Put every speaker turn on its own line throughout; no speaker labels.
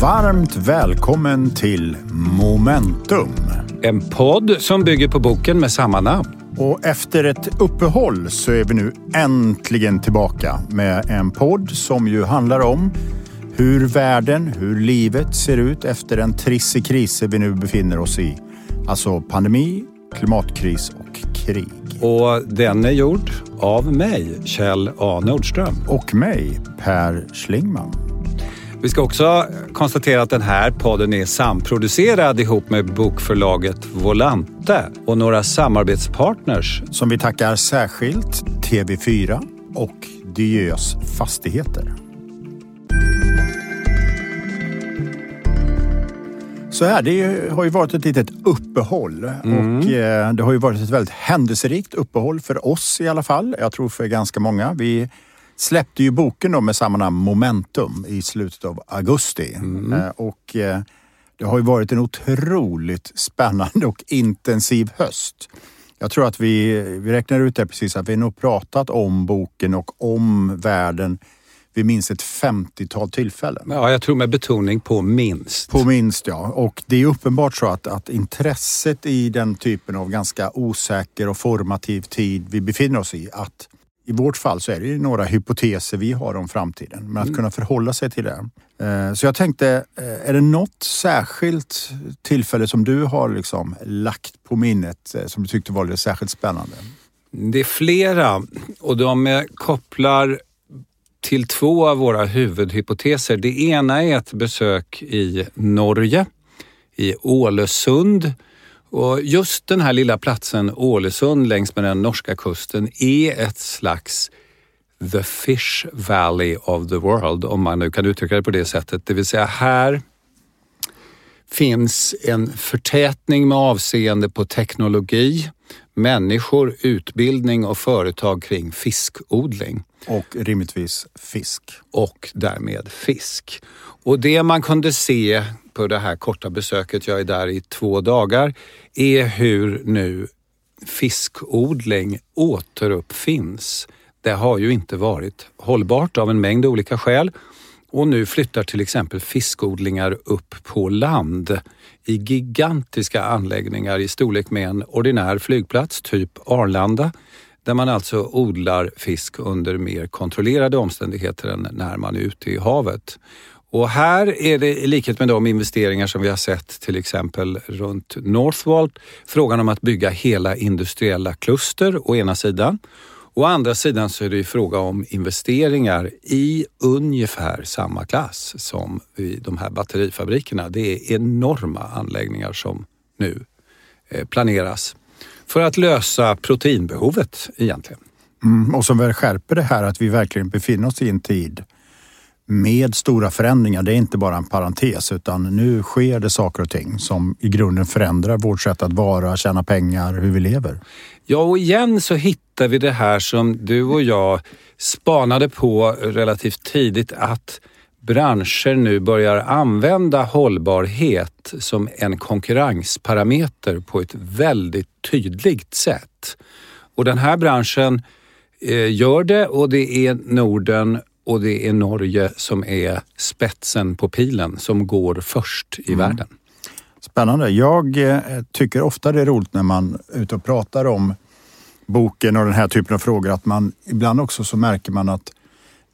Varmt välkommen till Momentum.
En podd som bygger på boken med samma namn.
Och efter ett uppehåll så är vi nu äntligen tillbaka med en podd som ju handlar om hur världen, hur livet ser ut efter den trisse kris vi nu befinner oss i. Alltså pandemi, klimatkris och krig.
Och den är gjord av mig, Kjell A Nordström.
Och mig, Per Schlingman.
Vi ska också konstatera att den här podden är samproducerad ihop med bokförlaget Volante och några samarbetspartners.
Som vi tackar särskilt TV4 och Diös Fastigheter. Så här, det har ju varit ett litet uppehåll mm. och eh, det har ju varit ett väldigt händelserikt uppehåll för oss i alla fall. Jag tror för ganska många. Vi släppte ju boken då med samma namn Momentum i slutet av augusti mm. Eh, och eh, det har ju varit en otroligt spännande och intensiv höst. Jag tror att vi, vi räknar ut det precis att vi nog pratat om boken och om världen vid minst ett 50-tal tillfällen.
Ja, jag tror med betoning på minst.
På minst, ja. Och det är uppenbart så att, att intresset i den typen av ganska osäker och formativ tid vi befinner oss i, att i vårt fall så är det ju några hypoteser vi har om framtiden, men att mm. kunna förhålla sig till det. Eh, så jag tänkte, eh, är det något särskilt tillfälle som du har liksom lagt på minnet eh, som du tyckte var lite särskilt spännande?
Det är flera och de kopplar till två av våra huvudhypoteser. Det ena är ett besök i Norge, i Ålesund. Och just den här lilla platsen Ålesund längs med den norska kusten är ett slags the fish valley of the world, om man nu kan uttrycka det på det sättet. Det vill säga här finns en förtätning med avseende på teknologi, människor, utbildning och företag kring fiskodling.
Och rimligtvis fisk.
Och därmed fisk. Och det man kunde se på det här korta besöket, jag är där i två dagar, är hur nu fiskodling återuppfinns. Det har ju inte varit hållbart av en mängd olika skäl och nu flyttar till exempel fiskodlingar upp på land i gigantiska anläggningar i storlek med en ordinär flygplats, typ Arlanda, där man alltså odlar fisk under mer kontrollerade omständigheter än när man är ute i havet. Och här är det i likhet med de investeringar som vi har sett till exempel runt Northvolt, frågan om att bygga hela industriella kluster å ena sidan. Å andra sidan så är det fråga om investeringar i ungefär samma klass som i de här batterifabrikerna. Det är enorma anläggningar som nu eh, planeras för att lösa proteinbehovet egentligen.
Mm, och som väl skärper det här att vi verkligen befinner oss i en tid med stora förändringar. Det är inte bara en parentes utan nu sker det saker och ting som i grunden förändrar vårt sätt att vara, tjäna pengar, hur vi lever.
Ja, och igen så hittar vi det här som du och jag spanade på relativt tidigt att branscher nu börjar använda hållbarhet som en konkurrensparameter på ett väldigt tydligt sätt. Och den här branschen eh, gör det och det är Norden och det är Norge som är spetsen på pilen som går först i mm. världen.
Spännande. Jag eh, tycker ofta det är roligt när man är ute och pratar om boken och den här typen av frågor att man ibland också så märker man att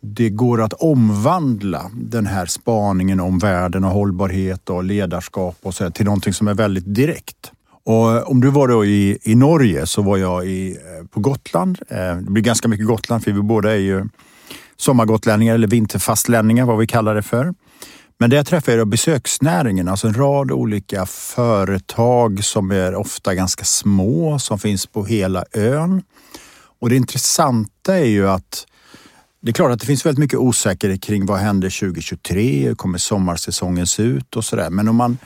det går att omvandla den här spaningen om världen och hållbarhet och ledarskap och så till någonting som är väldigt direkt. Och eh, om du var då i, i Norge så var jag i, eh, på Gotland. Eh, det blir ganska mycket Gotland för vi båda är ju sommargotlänningar eller vinterfastlänningar, vad vi kallar det för. Men där träffade jag besöksnäringen, alltså en rad olika företag som är ofta ganska små, som finns på hela ön. Och det intressanta är ju att det är klart att det finns väldigt mycket osäkerhet kring vad händer 2023? Hur kommer sommarsäsongen se ut och sådär? Men om man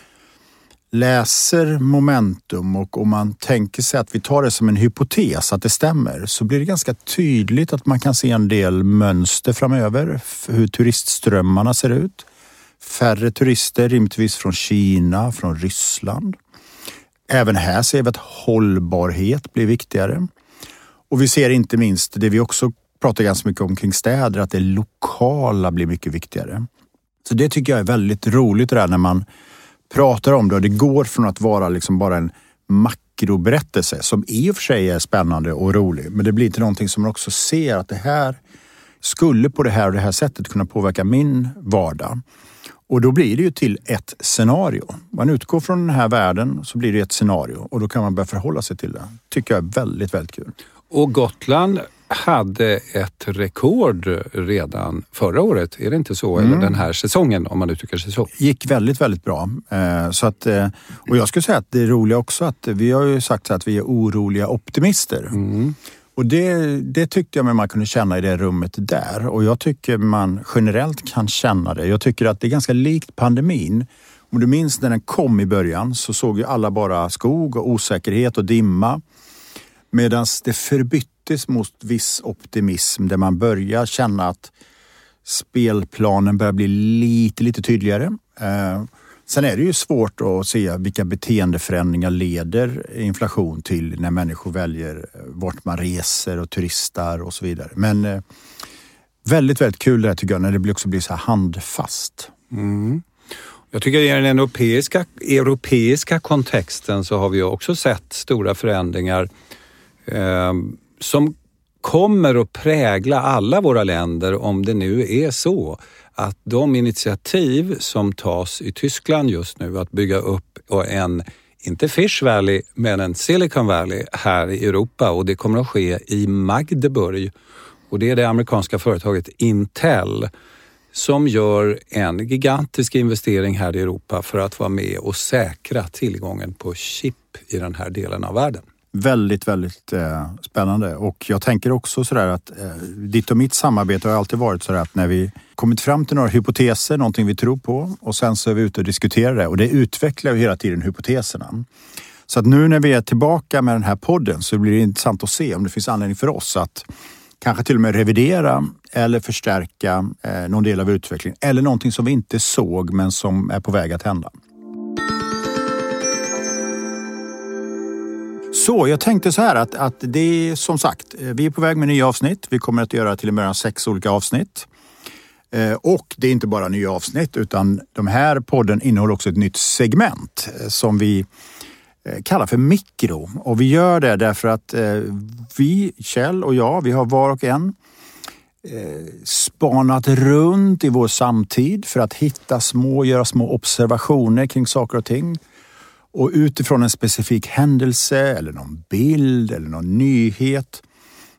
läser momentum och om man tänker sig att vi tar det som en hypotes att det stämmer så blir det ganska tydligt att man kan se en del mönster framöver. Hur turistströmmarna ser ut. Färre turister, rimligtvis från Kina, från Ryssland. Även här ser vi att hållbarhet blir viktigare. Och vi ser inte minst det vi också pratar ganska mycket om kring städer, att det lokala blir mycket viktigare. Så det tycker jag är väldigt roligt det där när man pratar om det och det går från att vara liksom bara en makroberättelse som i och för sig är spännande och rolig. Men det blir till någonting som man också ser att det här skulle på det här och det här sättet kunna påverka min vardag. Och då blir det ju till ett scenario. Man utgår från den här världen så blir det ett scenario och då kan man börja förhålla sig till det. tycker jag är väldigt, väldigt kul.
Och Gotland hade ett rekord redan förra året, är det inte så? Mm. Eller den här säsongen om man uttrycker sig så.
gick väldigt, väldigt bra. Eh, så att, eh, och jag skulle säga att det är roliga också att vi har ju sagt att vi är oroliga optimister. Mm. Och det, det tyckte jag man kunde känna i det rummet där och jag tycker man generellt kan känna det. Jag tycker att det är ganska likt pandemin. Om du minns när den kom i början så såg ju alla bara skog och osäkerhet och dimma. Medan det förbyttes mot viss optimism där man börjar känna att spelplanen börjar bli lite, lite tydligare. Eh, sen är det ju svårt att se vilka beteendeförändringar leder inflation till när människor väljer eh, vart man reser och turistar och så vidare. Men eh, väldigt, väldigt kul det här tycker jag när det också blir så här handfast. Mm.
Jag tycker i den europeiska, europeiska kontexten så har vi också sett stora förändringar eh, som kommer att prägla alla våra länder om det nu är så att de initiativ som tas i Tyskland just nu att bygga upp en, inte Fish Valley, men en Silicon Valley här i Europa och det kommer att ske i Magdeburg. Och det är det amerikanska företaget Intel som gör en gigantisk investering här i Europa för att vara med och säkra tillgången på chip i den här delen av världen.
Väldigt, väldigt eh, spännande och jag tänker också sådär att eh, ditt och mitt samarbete har alltid varit sådär att när vi kommit fram till några hypoteser, någonting vi tror på och sen så är vi ute och diskuterar det och det utvecklar ju hela tiden hypoteserna. Så att nu när vi är tillbaka med den här podden så blir det intressant att se om det finns anledning för oss att kanske till och med revidera eller förstärka eh, någon del av utvecklingen eller någonting som vi inte såg men som är på väg att hända. Så jag tänkte så här att, att det är som sagt, eh, vi är på väg med nya avsnitt. Vi kommer att göra till och med sex olika avsnitt. Eh, och det är inte bara nya avsnitt utan de här podden innehåller också ett nytt segment eh, som vi kallar för mikro. Och vi gör det därför att vi, Kjell och jag, vi har var och en spanat runt i vår samtid för att hitta små, göra små observationer kring saker och ting och utifrån en specifik händelse eller någon bild eller någon nyhet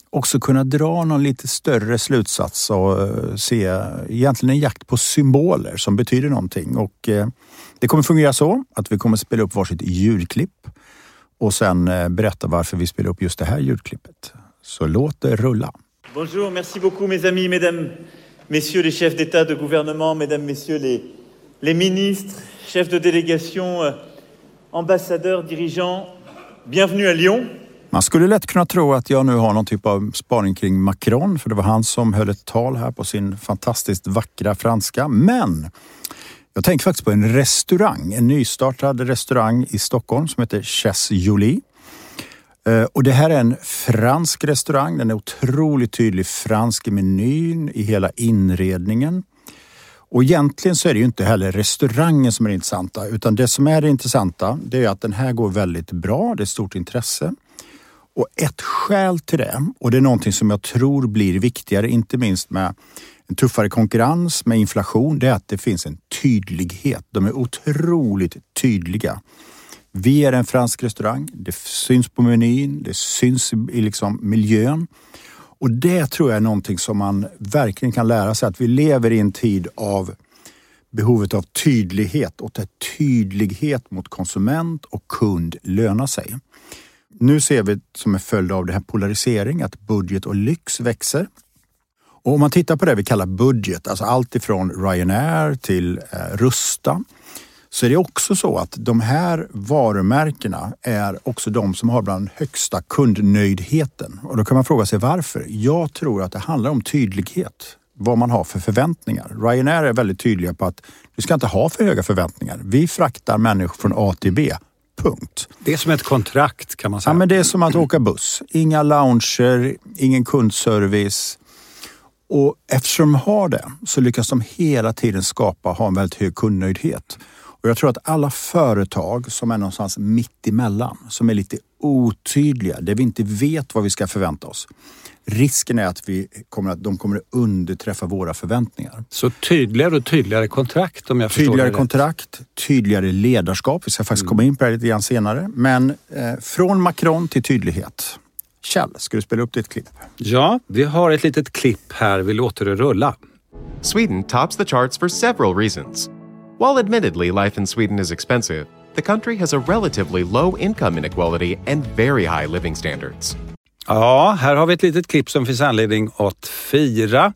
också kunna dra någon lite större slutsats och eh, se egentligen en jakt på symboler som betyder någonting. Och eh, det kommer fungera så att vi kommer spela upp varsitt ljudklipp och sen eh, berätta varför vi spelar upp just det här ljudklippet. Så låt det rulla.
Bonjour, merci beaucoup mes amis, mesdames, messieurs les chefs d'état de gouvernement, mesdames, messieurs les, les ministres, chefs de délégation euh, ambassadör, dirigeant, bienvenue à Lyon.
Man skulle lätt kunna tro att jag nu har någon typ av spaning kring Macron, för det var han som höll ett tal här på sin fantastiskt vackra franska. Men jag tänker faktiskt på en restaurang, en nystartad restaurang i Stockholm som heter Chasse Jolie. Eh, och det här är en fransk restaurang. Den är otroligt tydlig fransk i menyn, i hela inredningen. Och egentligen så är det ju inte heller restaurangen som är intressanta utan det som är det intressanta det är att den här går väldigt bra. Det är stort intresse. Och ett skäl till det, och det är någonting som jag tror blir viktigare, inte minst med en tuffare konkurrens, med inflation, det är att det finns en tydlighet. De är otroligt tydliga. Vi är en fransk restaurang. Det syns på menyn, det syns i liksom miljön. Och det tror jag är någonting som man verkligen kan lära sig. Att vi lever i en tid av behovet av tydlighet och att tydlighet mot konsument och kund lönar sig. Nu ser vi som en följd av det här polarisering att budget och lyx växer. Och om man tittar på det vi kallar budget, alltså allt ifrån Ryanair till eh, Rusta, så är det också så att de här varumärkena är också de som har bland högsta kundnöjdheten. Och då kan man fråga sig varför. Jag tror att det handlar om tydlighet. Vad man har för förväntningar. Ryanair är väldigt tydliga på att vi ska inte ha för höga förväntningar. Vi fraktar människor från A till B. Punkt.
Det är som ett kontrakt kan man säga.
Ja, men det är som att åka buss. Inga lounger, ingen kundservice. Och eftersom de har det så lyckas de hela tiden skapa, ha en väldigt hög kundnöjdhet. Och jag tror att alla företag som är någonstans mitt emellan, som är lite otydliga, där vi inte vet vad vi ska förvänta oss. Risken är att, vi kommer att de kommer att underträffa våra förväntningar.
Så tydligare och tydligare kontrakt om jag förstår
Tydligare
det rätt.
kontrakt, tydligare ledarskap. Vi ska faktiskt
Mm.
komma in på det lite grann senare. Men eh, från Macron till tydlighet. Kjell, ska du spela upp ditt klipp?
Ja, vi har ett litet klipp här. Vi låter det rulla.
Sweden tops the charts for several reasons. While admittedly life in Sweden is expensive, the country has a relatively low income inequality and very high living standards.
Ja, här har vi ett litet klipp som finns anledning att fira.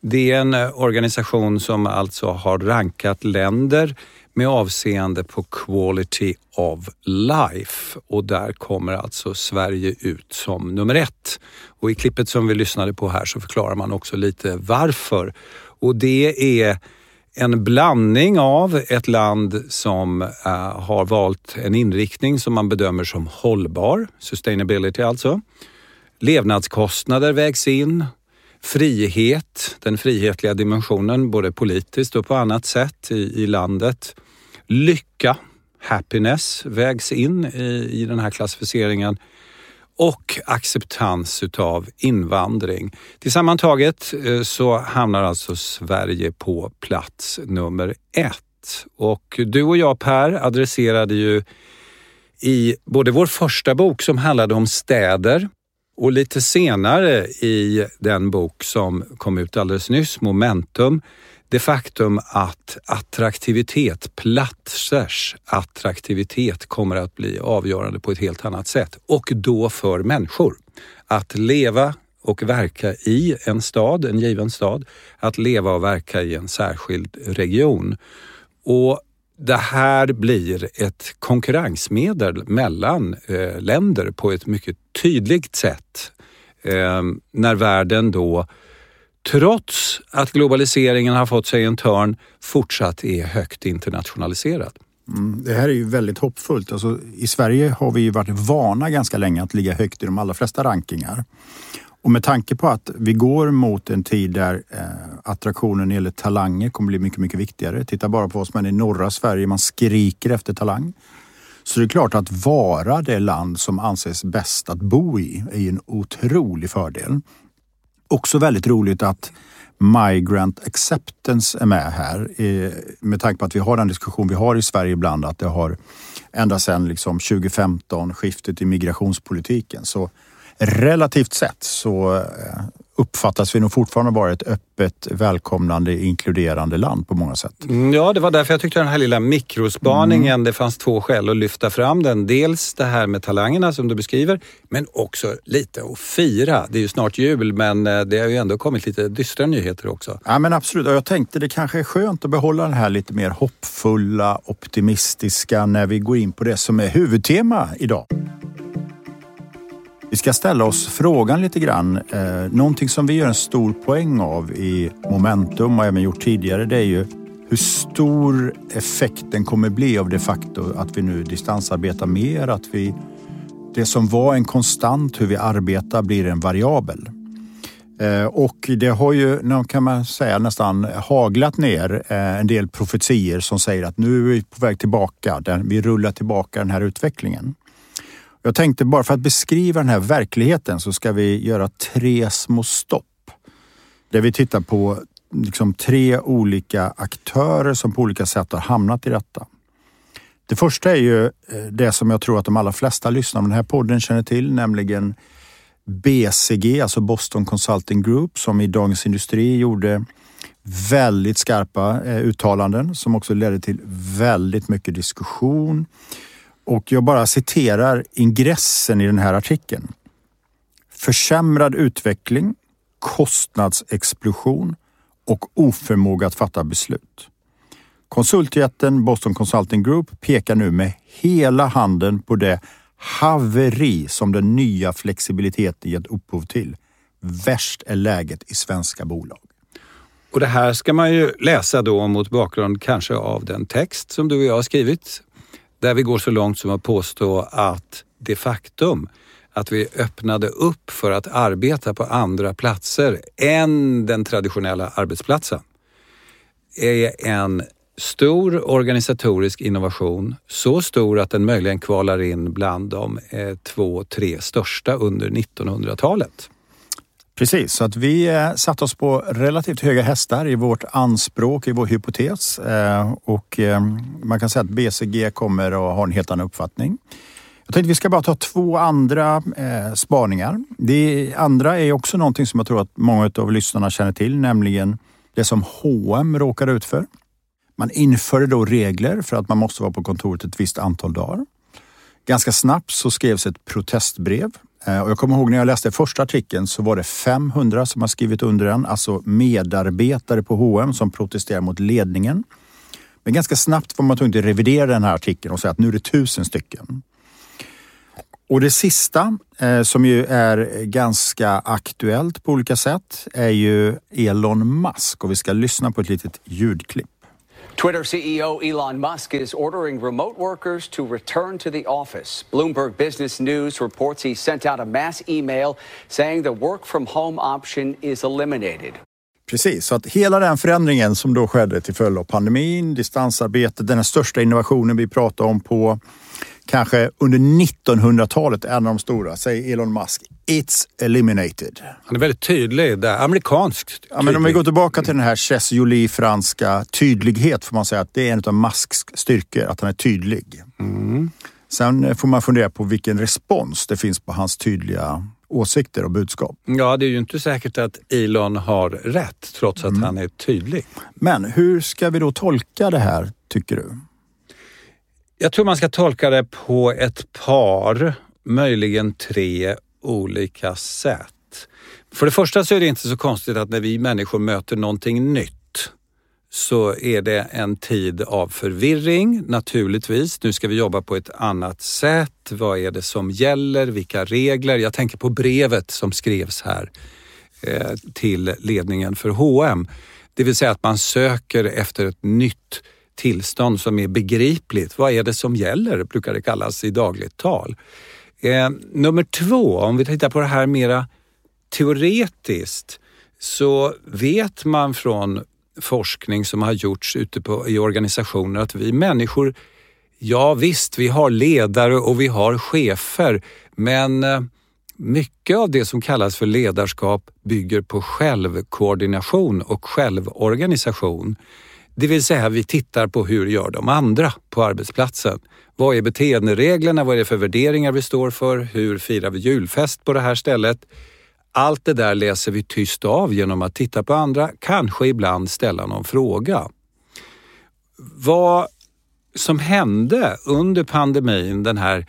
Det är en eh, organisation som alltså har rankat länder med avseende på quality of life och där kommer alltså Sverige ut som nummer ett. Och i klippet som vi lyssnade på här så förklarar man också lite varför. Och det är en blandning av ett land som eh, har valt en inriktning som man bedömer som hållbar, sustainability alltså. Levnadskostnader vägs in. Frihet, den frihetliga dimensionen både politiskt och på annat sätt i, i landet. Lycka, happiness vägs in i, i den här klassificeringen och acceptans utav invandring. Tillsammantaget eh, så hamnar alltså Sverige på plats nummer ett. Och du och jag Per adresserade ju i både vår första bok som handlade om städer och lite senare i den bok som kom ut alldeles nyss, Momentum, det faktum att attraktivitet, platsers attraktivitet kommer att bli avgörande på ett helt annat sätt. Och då för människor. Att leva och verka i en stad, en given stad, att leva och verka i en särskild region. Och det här blir ett konkurrensmedel mellan eh, länder på ett mycket tydligt sätt. Eh, när världen då, trots att globaliseringen har fått sig en törn, fortsatt är högt internationaliserad.
Mm, det här är ju väldigt hoppfullt. Alltså, I Sverige har vi ju varit vana ganska länge att ligga högt i de allra flesta rankingar. Och med tanke på att vi går mot en tid där eh, attraktionen när det gäller talanger kommer bli mycket, mycket viktigare. Titta bara på oss men i norra Sverige, man skriker efter talang. Så det är klart att vara det land som anses bäst att bo i är en otrolig fördel. Också väldigt roligt att migrant acceptance är med här. Med tanke på att vi har den diskussion vi har i Sverige ibland att det har ända sedan liksom 2015 skiftet i migrationspolitiken. Så relativt sett så eh, uppfattas vi nog fortfarande vara ett öppet, välkomnande, inkluderande land på många sätt.
Mm, Ja, det var därför jag tyckte den här lilla mikrospaningen, det fanns två skäl att lyfta fram den. Dels det här med talangerna som du beskriver, men också lite att fira. Det är ju snart jul, men eh, det har ju ändå kommit lite dystra nyheter också.
Ja men absolut, och jag tänkte det kanske är skönt att behålla det här lite mer hoppfulla, optimistiska när vi går in på det som är huvudtema idag. Vi ska ställa oss frågan lite grann. Eh, någonting som vi gör en stor poäng av i Momentum och även gjort tidigare det är ju hur stor effekten kommer bli av det faktum att vi nu distansarbetar mer, att vi det som var en konstant hur vi arbetar blir en variabel. Eh, och det har ju, kan man säga, nästan haglat ner eh, en del profetier som säger att nu är vi på väg tillbaka. Vi rullar tillbaka den här utvecklingen. Jag tänkte bara för att beskriva den här verkligheten så ska vi göra tre små stopp. Där vi tittar på liksom tre olika aktörer som på olika sätt har hamnat i detta. Det första är ju eh, det som jag tror att de allra flesta lyssnare på den här podden känner till, nämligen BCG, alltså Boston Consulting Group, som i Dagens Industri gjorde väldigt skarpa eh, uttalanden som också ledde till väldigt mycket diskussion. Och jag bara citerar ingressen i den här artikeln. Försämrad utveckling, kostnadsexplosion och oförmåga att fatta beslut. Konsultjätten Boston Consulting Group pekar nu med hela handen på det haveri som den nya flexibiliteten gett upphov till. Värst är läget i svenska bolag.
Och det här ska man ju läsa då mot bakgrund kanske av den text som du och jag har skrivit. Där vi går så långt som att påstå att det faktum att vi öppnade upp för att arbeta på andra platser än den traditionella arbetsplatsen är en stor organisatorisk innovation. Så stor att den möjligen kvalar in bland de eh, två, tre största under 1900-talet.
Precis, så att vi eh, satte oss på relativt höga hästar i vårt anspråk, i vår hypotes. Eh, och eh, man kan säga att BCG kommer att ha en helt annan uppfattning. Jag tänkte vi ska bara ta två andra spaningar. Det andra är också någonting som jag tror att många av lyssnarna känner till, nämligen det som H&M råkar ut för. Man införde då regler för att man måste vara på kontoret ett visst antal dagar. Ganska snabbt så skrevs ett protestbrev. Eh, och jag kommer ihåg när jag läste första artikeln så var det 500 som har skrivit under den, alltså medarbetare på H&M som protesterar mot ledningen. Men ganska snabbt var man tvungen att revidera den här artikeln och säga att nu är det tusen stycken. Och det sista eh, som ju är ganska aktuellt på olika sätt är ju Elon Musk och vi ska lyssna på ett litet ljudklipp.
Twitter CEO Elon Musk is ordering remote workers to return to the office. Bloomberg Business News reports he sent out a mass email saying the work from home option is eliminated.
Precis, så att hela den förändringen som då skedde till följd av pandemin, distansarbetet, den största innovationen vi pratar om på kanske under 1900-talet, en av de stora, säger Elon Musk. It's eliminated.
Han är väldigt tydlig, där, amerikanskt
Ja, men om vi går tillbaka till den här Chess Jolie-franska tydlighet får man säga att det är en av Musks styrkor, att han är tydlig.
Mm.
Sen får man fundera på vilken respons det finns på hans tydliga åsikter och budskap.
Ja, det är ju inte säkert att Elon har rätt trots att mm. han är tydlig.
Men hur ska vi då tolka det här, tycker du?
Jag tror man ska tolka det på ett par, möjligen tre olika sätt. För det första så är det inte så konstigt att när vi människor möter någonting nytt så är det en tid av förvirring naturligtvis. Nu ska vi jobba på ett annat sätt. Vad är det som gäller? Vilka regler? Jag tänker på brevet som skrevs här eh, till ledningen för H&M. Det vill säga att man söker efter ett nytt tillstånd som är begripligt. Vad är det som gäller, brukar det kallas i dagligt tal. Eh, nummer två, om vi tittar på det här mera teoretiskt, så vet man från forskning som har gjorts ute på, i organisationer att vi människor, ja visst, vi har ledare och vi har chefer, men eh, mycket av det som kallas för ledarskap bygger på självkoordination och självorganisation. Det vill säga vi tittar på hur gör de andra på arbetsplatsen. Vad är beteendereglerna? Vad är det för värderingar vi står för? Hur firar vi julfest på det här stället? Allt det där läser vi tyst av genom att titta på andra, kanske ibland ställa någon fråga. Vad som hände under pandemin, den här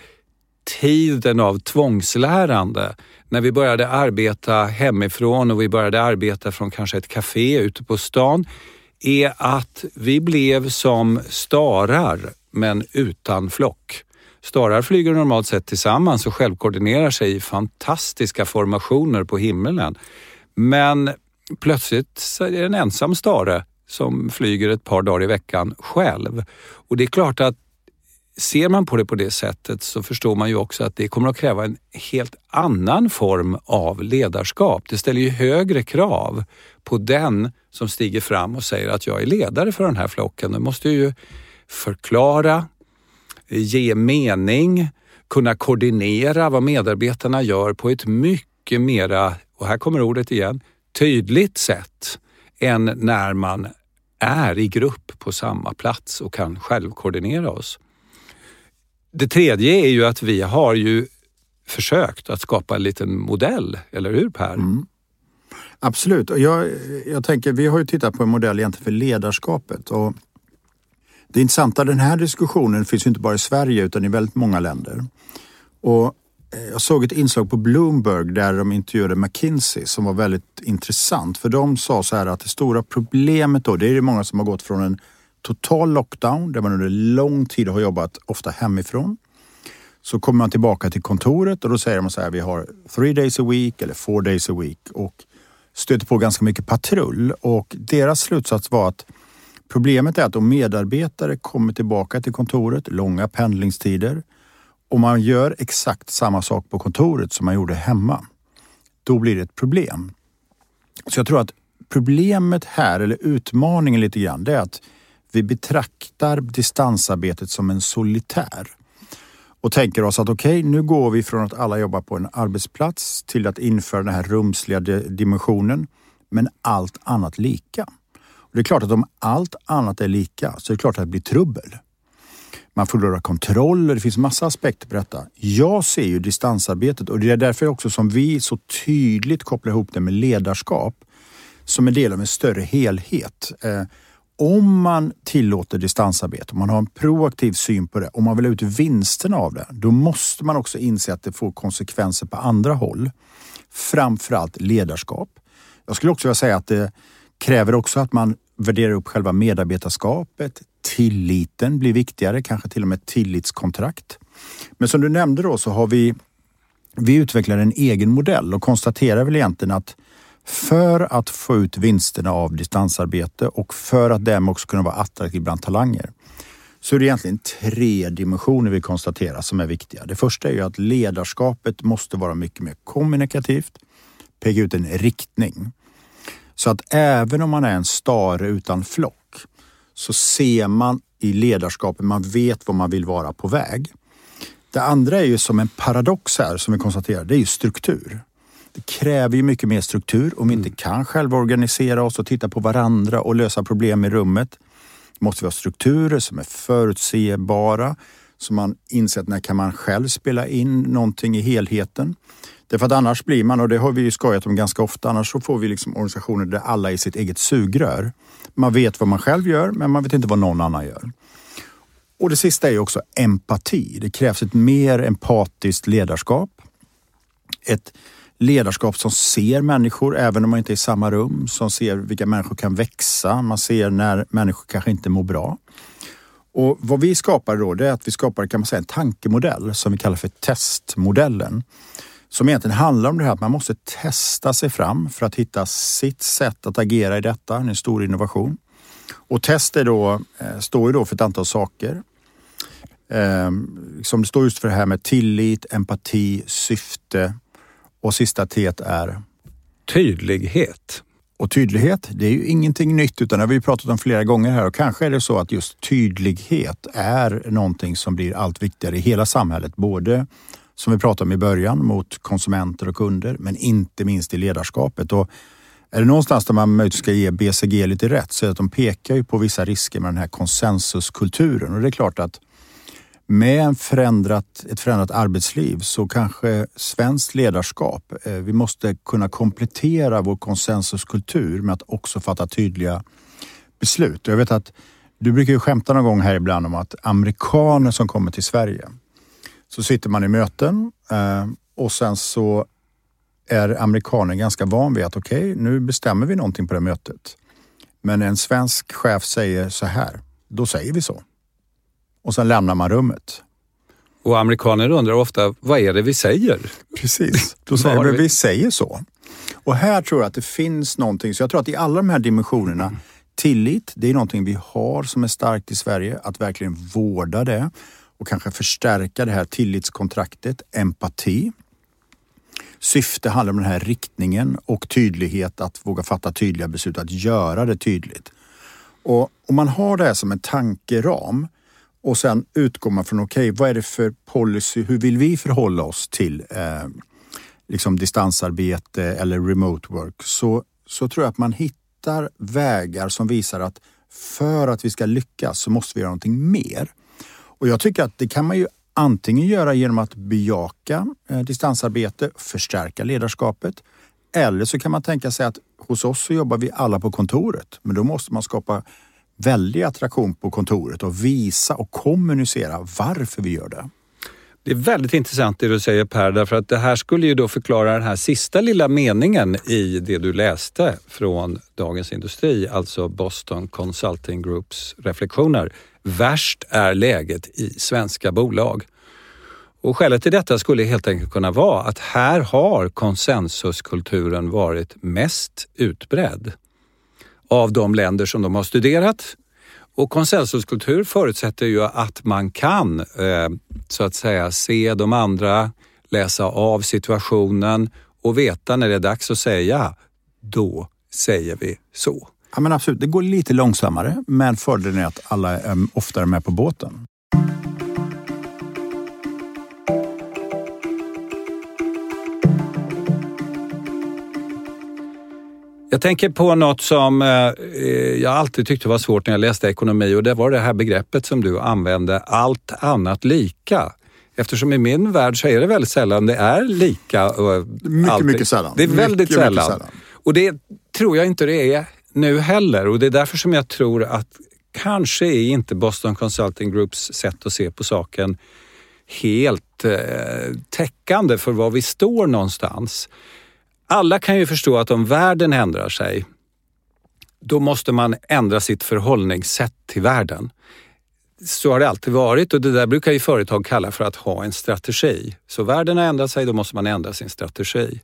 tiden av tvångslärande, när vi började arbeta hemifrån och vi började arbeta från kanske ett café ute på stan, är att vi blev som starar men utan flock. Starar flyger normalt sett tillsammans och självkoordinerar sig i fantastiska formationer på himlen. Men plötsligt är det en ensam stare som flyger ett par dagar i veckan själv. Och det är klart att ser man på det på det sättet så förstår man ju också att det kommer att kräva en helt annan form av ledarskap. Det ställer ju högre krav på den som stiger fram och säger att jag är ledare för den här flocken. Du måste ju förklara, ge mening, kunna koordinera vad medarbetarna gör på ett mycket mera, och här kommer ordet igen, tydligt sätt än när man är i grupp på samma plats och kan självkoordinera oss. Det tredje är ju att vi har ju försökt att skapa en liten modell, eller hur Per? Mm.
Absolut. Jag, jag tänker, vi har ju tittat på en modell egentligen för ledarskapet. Och det intressanta, den här diskussionen finns ju inte bara i Sverige utan i väldigt många länder. Och eh, jag såg ett inslag på Bloomberg där de intervjuade McKinsey som var väldigt intressant. För de sa så här att det stora problemet då, det är det många som har gått från en total lockdown där man under lång tid har jobbat ofta hemifrån. Så kommer man tillbaka till kontoret och då säger de så här, vi har three days a week eller four days a week och stöter på ganska mycket patrull och deras slutsats var att problemet är att om medarbetare kommer tillbaka till kontoret, långa pendlingstider och man gör exakt samma sak på kontoret som man gjorde hemma, då blir det ett problem. Så jag tror att problemet här, eller utmaningen lite grann, det är att vi betraktar distansarbetet som en solitär och tänker oss att okej, okay, nu går vi från att alla jobbar på en arbetsplats till att införa den här rumsliga dimensionen, men allt annat lika. Och det är klart att om allt annat är lika så är det klart att det blir trubbel. Man förlorar kontroll och det finns massa aspekter på detta. Jag ser ju distansarbetet och det är därför också som vi så tydligt kopplar ihop det med ledarskap som en del av en större helhet. Eh, om man tillåter distansarbete, om man har en proaktiv syn på det, om man vill ha ut vinsterna av det, då måste man också inse att det får konsekvenser på andra håll. Framförallt ledarskap. Jag skulle också vilja säga att det kräver också att man värderar upp själva medarbetarskapet. Tilliten blir viktigare, kanske till och med tillitskontrakt. Men som du nämnde då så har vi, vi utvecklat en egen modell och konstaterar väl egentligen att för att få ut vinsterna av distansarbete och för att därmed också kunna vara attraktiv bland talanger så är det egentligen tre dimensioner vi konstaterar som är viktiga. Det första är ju att ledarskapet måste vara mycket mer kommunikativt, peka ut en riktning. Så att även om man är en stare utan flock så ser man i ledarskapet, man vet var man vill vara på väg. Det andra är ju som en paradox här som vi konstaterar, det är ju struktur. Det kräver ju mycket mer struktur. Om vi inte mm. kan själva organisera oss och titta på varandra och lösa problem i rummet måste vi ha strukturer som är förutsebara så man inser att när kan man själv spela in någonting i helheten. Därför att annars blir man, och det har vi ju skojat om ganska ofta, annars så får vi liksom organisationer där alla är sitt eget sugrör. Man vet vad man själv gör, men man vet inte vad någon annan gör. Och det sista är också empati. Det krävs ett mer empatiskt ledarskap. Ett ledarskap som ser människor, även om man inte är i samma rum, som ser vilka människor kan växa. Man ser när människor kanske inte mår bra. Och Vad vi skapar då, det är att vi skapar kan man säga, en tankemodell som vi kallar för testmodellen. Som egentligen handlar om det här att man måste testa sig fram för att hitta sitt sätt att agera i detta, en stor innovation. Och test är då, eh, står ju då för ett antal saker. Eh, som det står just för det här med tillit, empati, syfte och sista T är?
Tydlighet.
Och tydlighet, det är ju ingenting nytt utan det har vi pratat om flera gånger här och kanske är det så att just tydlighet är någonting som blir allt viktigare i hela samhället. Både som vi pratade om i början mot konsumenter och kunder men inte minst i ledarskapet. Och är det någonstans där man möjligtvis ska ge BCG lite rätt så är det att de pekar ju på vissa risker med den här konsensuskulturen och det är klart att med en förändrat, ett förändrat arbetsliv så kanske svenskt ledarskap, eh, vi måste kunna komplettera vår konsensuskultur med att också fatta tydliga beslut. Jag vet att du brukar ju skämta någon gång här ibland om att amerikaner som kommer till Sverige, så sitter man i möten eh, och sen så är amerikanen ganska van vid att okej, okay, nu bestämmer vi någonting på det mötet. Men en svensk chef säger så här, då säger vi så och sen lämnar man rummet.
Och amerikaner undrar ofta, vad är det vi säger?
Precis, då säger vi, vi säger så. Och här tror jag att det finns någonting, så jag tror att i alla de här dimensionerna, tillit, det är någonting vi har som är starkt i Sverige, att verkligen vårda det och kanske förstärka det här tillitskontraktet, empati. Syfte handlar om den här riktningen och tydlighet, att våga fatta tydliga beslut, att göra det tydligt. Och om man har det här som en tankeram och sen utgår man från, okej, okay, vad är det för policy? Hur vill vi förhålla oss till eh, liksom distansarbete eller remote work? Så, så tror jag att man hittar vägar som visar att för att vi ska lyckas så måste vi göra någonting mer. Och jag tycker att det kan man ju antingen göra genom att bejaka eh, distansarbete, förstärka ledarskapet. Eller så kan man tänka sig att hos oss så jobbar vi alla på kontoret, men då måste man skapa väldig attraktion på kontoret och visa och kommunicera varför vi gör det.
Det är väldigt intressant det du säger Per, därför att det här skulle ju då förklara den här sista lilla meningen i det du läste från Dagens Industri, alltså Boston Consulting Groups reflektioner. Värst är läget i svenska bolag. Och skälet till detta skulle helt enkelt kunna vara att här har konsensuskulturen varit mest utbredd av de länder som de har studerat Och konsensuskultur förutsätter ju att man kan eh, så att säga se de andra, läsa av situationen och veta när det är dags att säga, då säger vi så.
Ja, men absolut, det går lite långsammare, men fördelen är att alla är oftare med på båten.
Jag tänker på något som eh, jag alltid tyckte var svårt när jag läste ekonomi och det var det här begreppet som du använde, allt annat lika. Eftersom i min värld så är det väldigt sällan det är lika.
Mycket, alltid. mycket sällan.
Det är väldigt
mycket,
sällan.
Mycket sällan.
Och det tror jag inte det är nu heller och det är därför som jag tror att kanske är inte Boston Consulting Groups sätt att se på saken helt eh, täckande för var vi står någonstans. Alla kan ju förstå att om världen ändrar sig, då måste man ändra sitt förhållningssätt till världen. Så har det alltid varit och det där brukar ju företag kalla för att ha en strategi. Så världen har ändrat sig, då måste man ändra sin strategi.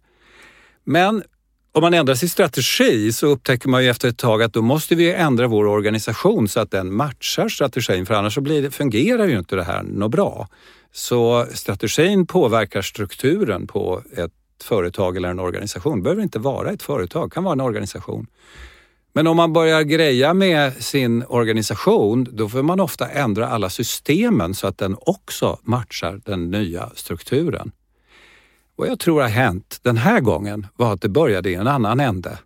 Men om man ändrar sin strategi så upptäcker man ju efter ett tag att då måste vi ändra vår organisation så att den matchar strategin för annars så blir det, fungerar ju inte det här något bra. Så strategin påverkar strukturen på ett företag eller en organisation. Det behöver inte vara ett företag, det kan vara en organisation. Men om man börjar greja med sin organisation, då får man ofta ändra alla systemen så att den också matchar den nya strukturen. Vad jag tror har hänt den här gången var att det började i en annan ände.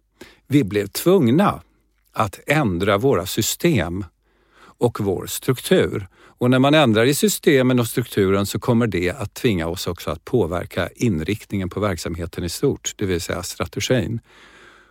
Vi blev tvungna att ändra våra system och vår struktur. Och när man ändrar i systemen och strukturen så kommer det att tvinga oss också att påverka inriktningen på verksamheten i stort, det vill säga strategin.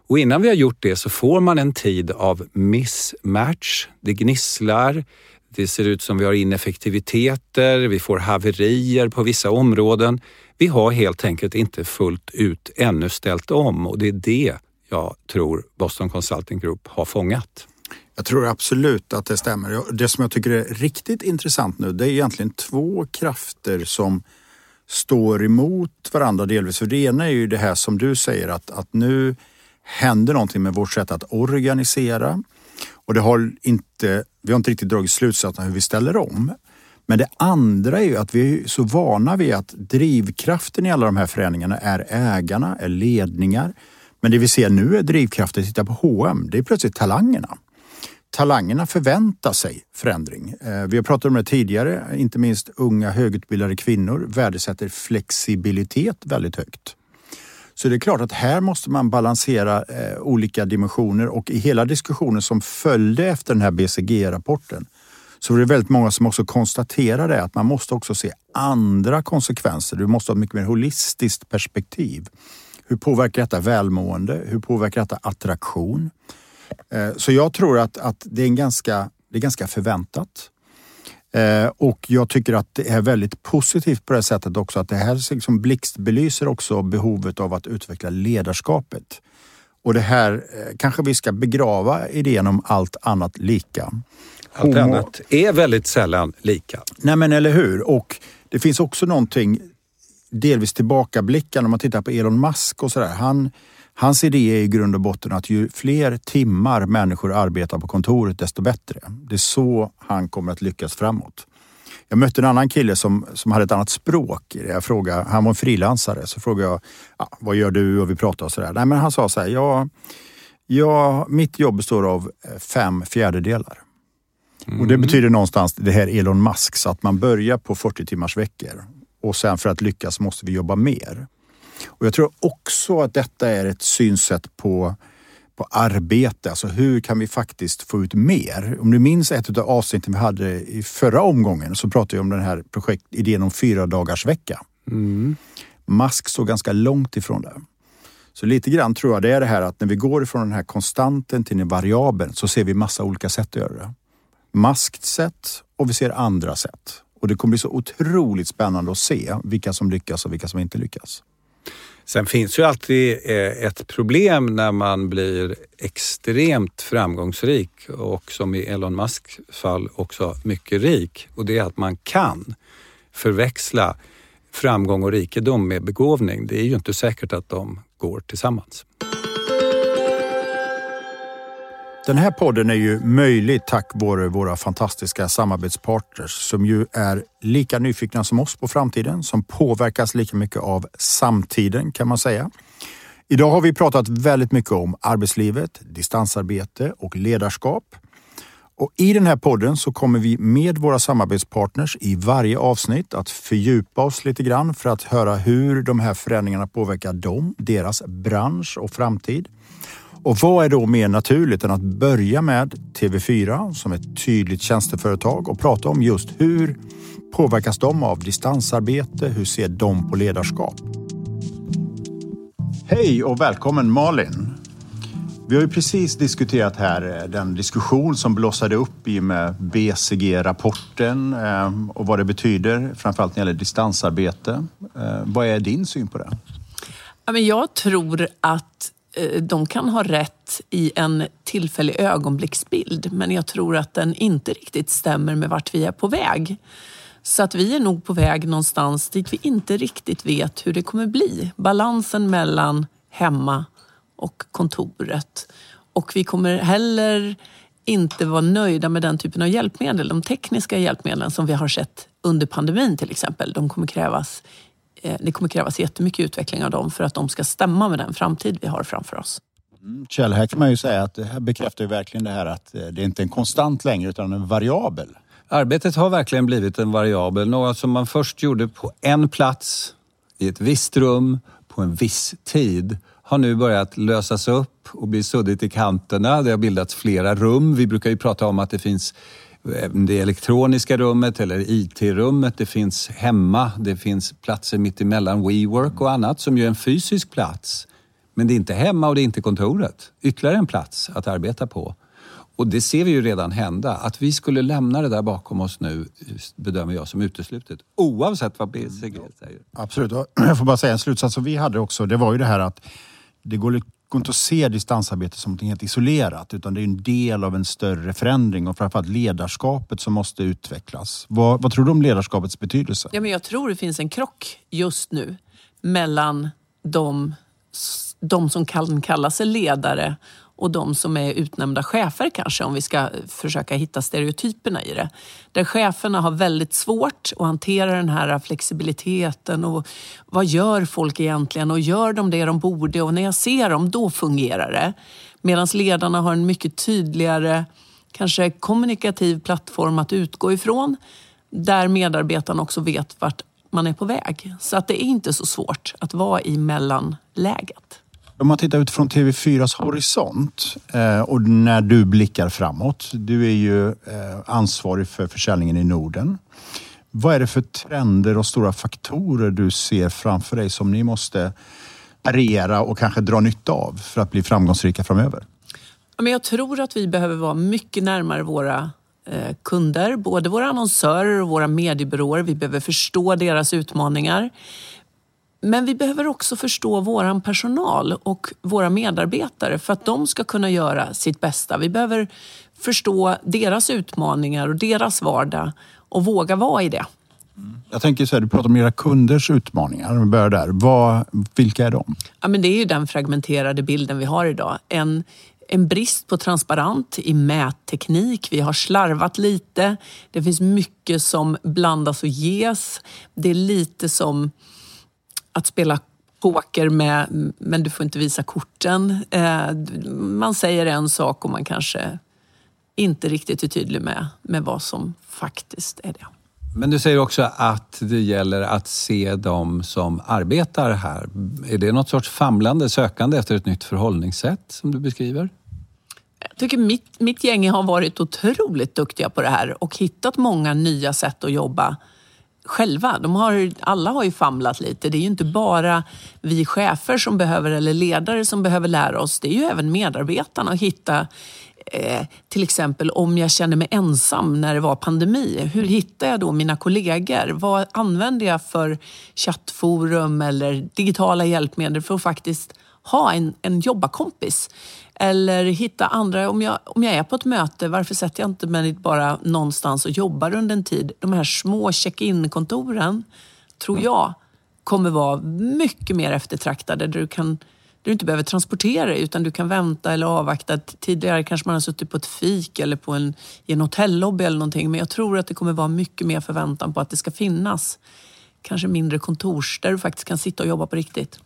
Och innan vi har gjort det så får man en tid av mismatch. Det gnisslar, det ser ut som vi har ineffektiviteter, vi får haverier på vissa områden. Vi har helt enkelt inte fullt ut ännu ställt om och det är det jag tror Boston Consulting Group har fångat.
Jag tror absolut att det stämmer. Det som jag tycker är riktigt intressant nu, det är egentligen två krafter som står emot varandra delvis. För det ena är ju det här som du säger att, att nu händer någonting med vårt sätt att organisera och det har inte, vi har inte riktigt dragit slutsatsen hur vi ställer om. Men det andra är ju att vi är så vana vid att drivkraften i alla de här förändringarna är ägarna, är ledningar. Men det vi ser nu är drivkraften, titta på H&M, det är plötsligt talangerna talangerna förväntar sig förändring. Eh, vi har pratat om det tidigare, inte minst unga högutbildade kvinnor värdesätter flexibilitet väldigt högt. Så det är klart att här måste man balansera eh, olika dimensioner och i hela diskussionen som följde efter den här BCG-rapporten så var det väldigt många som också konstaterade att man måste också se andra konsekvenser. Du måste ha ett mycket mer holistiskt perspektiv. Hur påverkar detta välmående? Hur påverkar detta attraktion? Eh, så jag tror att, att det, är en ganska, det är ganska förväntat. Eh, och jag tycker att det är väldigt positivt på det sättet också att det här liksom blixtbelyser också behovet av att utveckla ledarskapet. Och det här eh, kanske vi ska begrava idén om allt annat lika.
Allt annat är väldigt sällan lika.
Nej men eller hur. Och det finns också någonting delvis tillbakablickande om man tittar på Elon Musk och sådär. Han Hans idé är i grund och botten att ju fler timmar människor arbetar på kontoret desto bättre. Det är så han kommer att lyckas framåt. Jag mötte en annan kille som, som hade ett annat språk. Jag frågade, han var en frilansare. Så frågade jag, ja, vad gör du? Och vi pratade och sådär. Nej, men han sa så här, ja, ja, mitt jobb består av eh, fem fjärdedelar. Mm. Och det betyder någonstans det här Elon Musk, så att man börjar på 40 timmars veckor och sen för att lyckas måste vi jobba mer. Och jag tror också att detta är ett synsätt på på arbete, alltså hur kan vi faktiskt få ut mer? Om du minns ett av avsnitten vi hade i förra omgången så pratade vi om den här projektidén om fyra dagars vecka. Mm. Musk står ganska långt ifrån det. Så lite grann tror jag det är det här att när vi går ifrån den här konstanten till en variabel så ser vi massa olika sätt att göra det. Maskt sätt och vi ser andra sätt. Och det kommer bli så otroligt spännande att se vilka som lyckas och vilka som inte lyckas.
Sen finns ju alltid eh, ett problem när man blir extremt framgångsrik och som i Elon Musks fall också mycket rik och det är att man kan förväxla framgång och rikedom med begåvning. Det är ju inte säkert att de går tillsammans.
Den här podden är ju möjlig tack vare våra fantastiska samarbetspartners som ju är lika nyfikna som oss på framtiden, som påverkas lika mycket av samtiden kan man säga. Idag har vi pratat väldigt mycket om arbetslivet, distansarbete och ledarskap. Och I den här podden så kommer vi med våra samarbetspartners i varje avsnitt att fördjupa oss lite grann för att höra hur de här förändringarna påverkar dem, deras bransch och framtid. Och vad är då mer naturligt än att börja med TV4 som ett tydligt tjänsteföretag och prata om just hur påverkas de av distansarbete? Hur ser de på ledarskap? Hej och välkommen Malin! Vi har ju precis diskuterat här eh, den diskussion som blossade upp i och med BCG-rapporten eh, och vad det betyder, framförallt när det gäller distansarbete. Eh, vad är din syn på det?
Jag tror att Eh, de kan ha rätt i en tillfällig ögonblicksbild men jag tror att den inte riktigt stämmer med vart vi är på väg. Så att vi är nog på väg någonstans dit vi inte riktigt vet hur det kommer bli. Balansen mellan hemma och kontoret. Och vi kommer heller inte vara nöjda med den typen av hjälpmedel. De tekniska hjälpmedlen som vi har sett under pandemin till exempel. De kommer krävas, det kommer krävas jättemycket utveckling av dem för att de ska stämma med den framtid vi har framför oss.
Mm, Kjell, här kan man ju säga att det här bekräftar ju verkligen det här att eh, det inte är en konstant längre utan en variabel.
Arbetet har verkligen blivit en variabel. Något som man först gjorde på en plats, i ett visst rum, på en viss tid har nu börjat lösas upp och bli suddigt i kanterna. Det har bildats flera rum. Vi brukar ju prata om att det finns eh, det elektroniska rummet eller IT-rummet, det finns hemma, det finns platser mittemellan WeWork och annat som ju är en fysisk plats. Men det är inte hemma och det är inte kontoret. Ytterligare en plats att arbeta på. Och det ser vi ju redan hända. Att vi skulle lämna det där bakom oss nu bedömer jag som uteslutet. Oavsett vad BCG säger.
Absolut. Jag får bara säga en slutsats som vi hade också. Det var ju det här att det går går inte att se distansarbete som något helt isolerat utan det är en del av en större förändring och framförallt ledarskapet som måste utvecklas. Vad, vad tror du om ledarskapets betydelse?
Ja, men jag tror det finns en krock just nu mellan de, de som kan kalla sig ledare och de som är utnämnda chefer kanske, om vi ska försöka hitta stereotyperna i det. Där cheferna har väldigt svårt att hantera den här flexibiliteten och vad gör folk egentligen och gör de det de borde och när jag ser dem, då fungerar det. Medan ledarna har en mycket tydligare, kanske kommunikativ plattform att utgå ifrån där medarbetarna också vet vart man är på väg. Så att det är inte så svårt att vara i mellanläget.
Om man tittar utifrån TV4s horisont eh, och när du blickar framåt. Du är ju eh, ansvarig för försäljningen i Norden. Vad är det för trender och stora faktorer du ser framför dig som ni måste parera och kanske dra nytta av för att bli framgångsrika framöver?
Jag tror att vi behöver vara mycket närmare våra eh, kunder, både våra annonsörer och våra mediebyråer. Vi behöver förstå deras utmaningar. Men vi behöver också förstå vår personal och våra medarbetare för att de ska kunna göra sitt bästa. Vi behöver förstå deras utmaningar och deras vardag och våga vara i det.
Jag tänker så här, du pratar om era kunders utmaningar. Vi börjar där. Vad, vilka är de?
Ja, men det är ju den fragmenterade bilden vi har idag. En, en brist på transparent i mätteknik. Vi har slarvat lite. Det finns mycket som blandas och ges. Det är lite som att spela poker med, men du får inte visa korten. Eh, man säger en sak och man kanske inte riktigt är tydlig med, med vad som faktiskt är det.
Men du säger också att det gäller att se de som arbetar här. Är det något sorts famlande, sökande efter ett nytt förhållningssätt som du beskriver?
Jag tycker mitt, mitt gäng har varit otroligt duktiga på det här och hittat många nya sätt att jobba själva. De har, alla har ju famlat lite. Det är ju inte bara vi chefer som behöver, eller ledare som behöver lära oss. Det är ju även medarbetarna att hitta eh, till exempel om jag känner mig ensam när det var pandemi. Hur hittar jag då mina kollegor? Vad använder jag för chattforum eller digitala hjälpmedel för att faktiskt ha en, en jobbarkompis? Eller hitta andra, om jag, om jag är på ett möte, varför sätter jag inte mig bara någonstans och jobbar under en tid? De här små check-in-kontoren tror jag kommer vara mycket mer eftertraktade där du kan du inte behöver transportera dig utan du kan vänta eller avvakta. Tidigare kanske man har suttit på ett fik eller på en, i en hotellobby eller någonting. Men jag tror att det kommer vara mycket mer förväntan på att det ska finnas kanske mindre kontors där du faktiskt kan sitta och jobba på riktigt.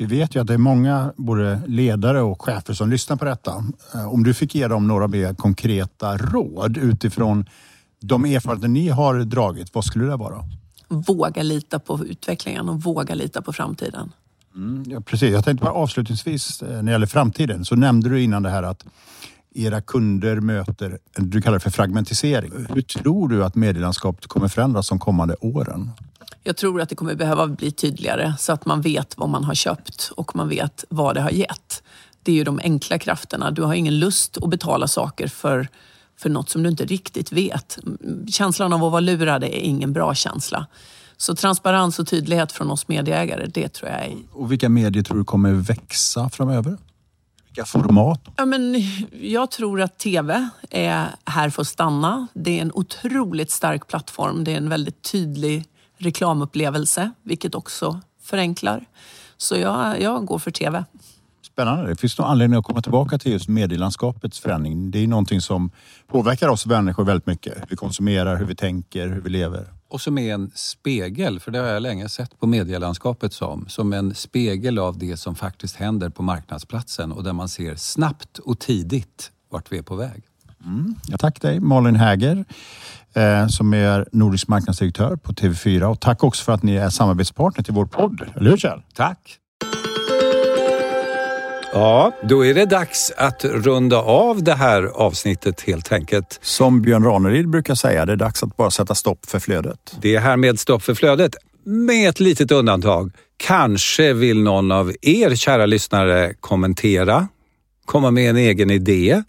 Vi vet ju att det är många både ledare och chefer som lyssnar på detta. Eh, om du fick ge dem några mer konkreta råd utifrån de erfarenheter ni har dragit, vad skulle det vara?
Våga lita på utvecklingen och våga lita på framtiden.
Mm, ja, precis. Jag tänkte bara avslutningsvis eh, när det gäller framtiden så nämnde du innan det här att era kunder möter, du kallar det för fragmentisering. Hur tror du att medielandskapet kommer förändras de kommande åren?
Jag tror att det kommer behöva bli tydligare så att man vet vad man har köpt och man vet vad det har gett. Det är ju de enkla krafterna. Du har ingen lust att betala saker för, för något som du inte riktigt vet. Känslan av att vara lurad är ingen bra känsla. Så transparens och tydlighet från oss medieägare, det tror jag är...
Och vilka medier tror du kommer växa framöver? Vilka format?
Ja, men jag tror att TV är här för att stanna. Det är en otroligt stark plattform. Det är en väldigt tydlig reklamupplevelse, vilket också förenklar. Så jag, jag går för TV.
Spännande. Det finns nog anledning att komma tillbaka till just medielandskapets förändring. Det är någonting som påverkar oss människor väldigt mycket. Hur vi konsumerar, hur vi tänker, hur vi lever.
Och som är en spegel, för det har jag länge sett på medielandskapet som. Som en spegel av det som faktiskt händer på marknadsplatsen och där man ser snabbt och tidigt vart vi är på väg.
Mm. Jag tackar dig Malin Häger eh, som är nordisk marknadsdirektör på TV4 och tack också för att ni är samarbetspartner till vår podd. Eller hur Kjell?
Tack! Ja, då är det dags att runda av det här avsnittet helt enkelt.
Som Björn Ranelid brukar säga, det är dags att bara sätta stopp för flödet.
Det är härmed stopp för flödet, med ett litet undantag. Kanske vill någon av er kära lyssnare kommentera, komma med en egen idé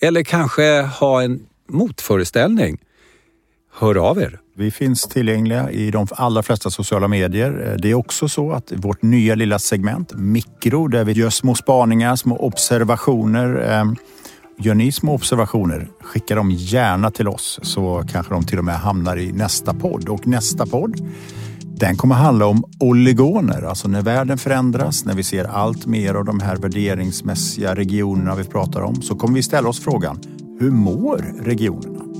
eller kanske ha en motföreställning. Hör av er.
Vi finns tillgängliga i de allra flesta sociala medier. Eh, det är också så att vårt nya lilla segment, Mikro, där vi gör små spaningar, små observationer. Ehm, gör ni små observationer, skicka dem gärna till oss så kanske de till och med hamnar i nästa podd. Och nästa podd, den kommer handla om oligoner, alltså när världen förändras, när vi ser allt mer av de här värderingsmässiga regionerna vi pratar om, så kommer vi ställa oss frågan, hur mår regionerna?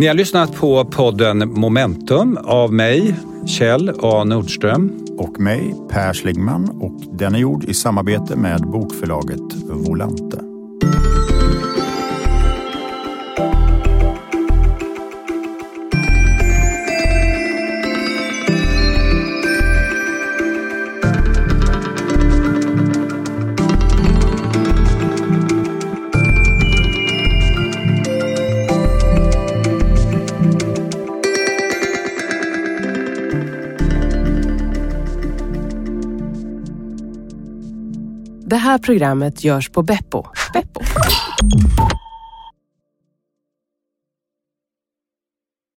Ni har lyssnat på podden Momentum av mig, Kjell A Nordström.
Och mig, Per Slingman. Och den är gjord i samarbete med bokförlaget Volante.
Här programmet görs på Beppo. Beppo.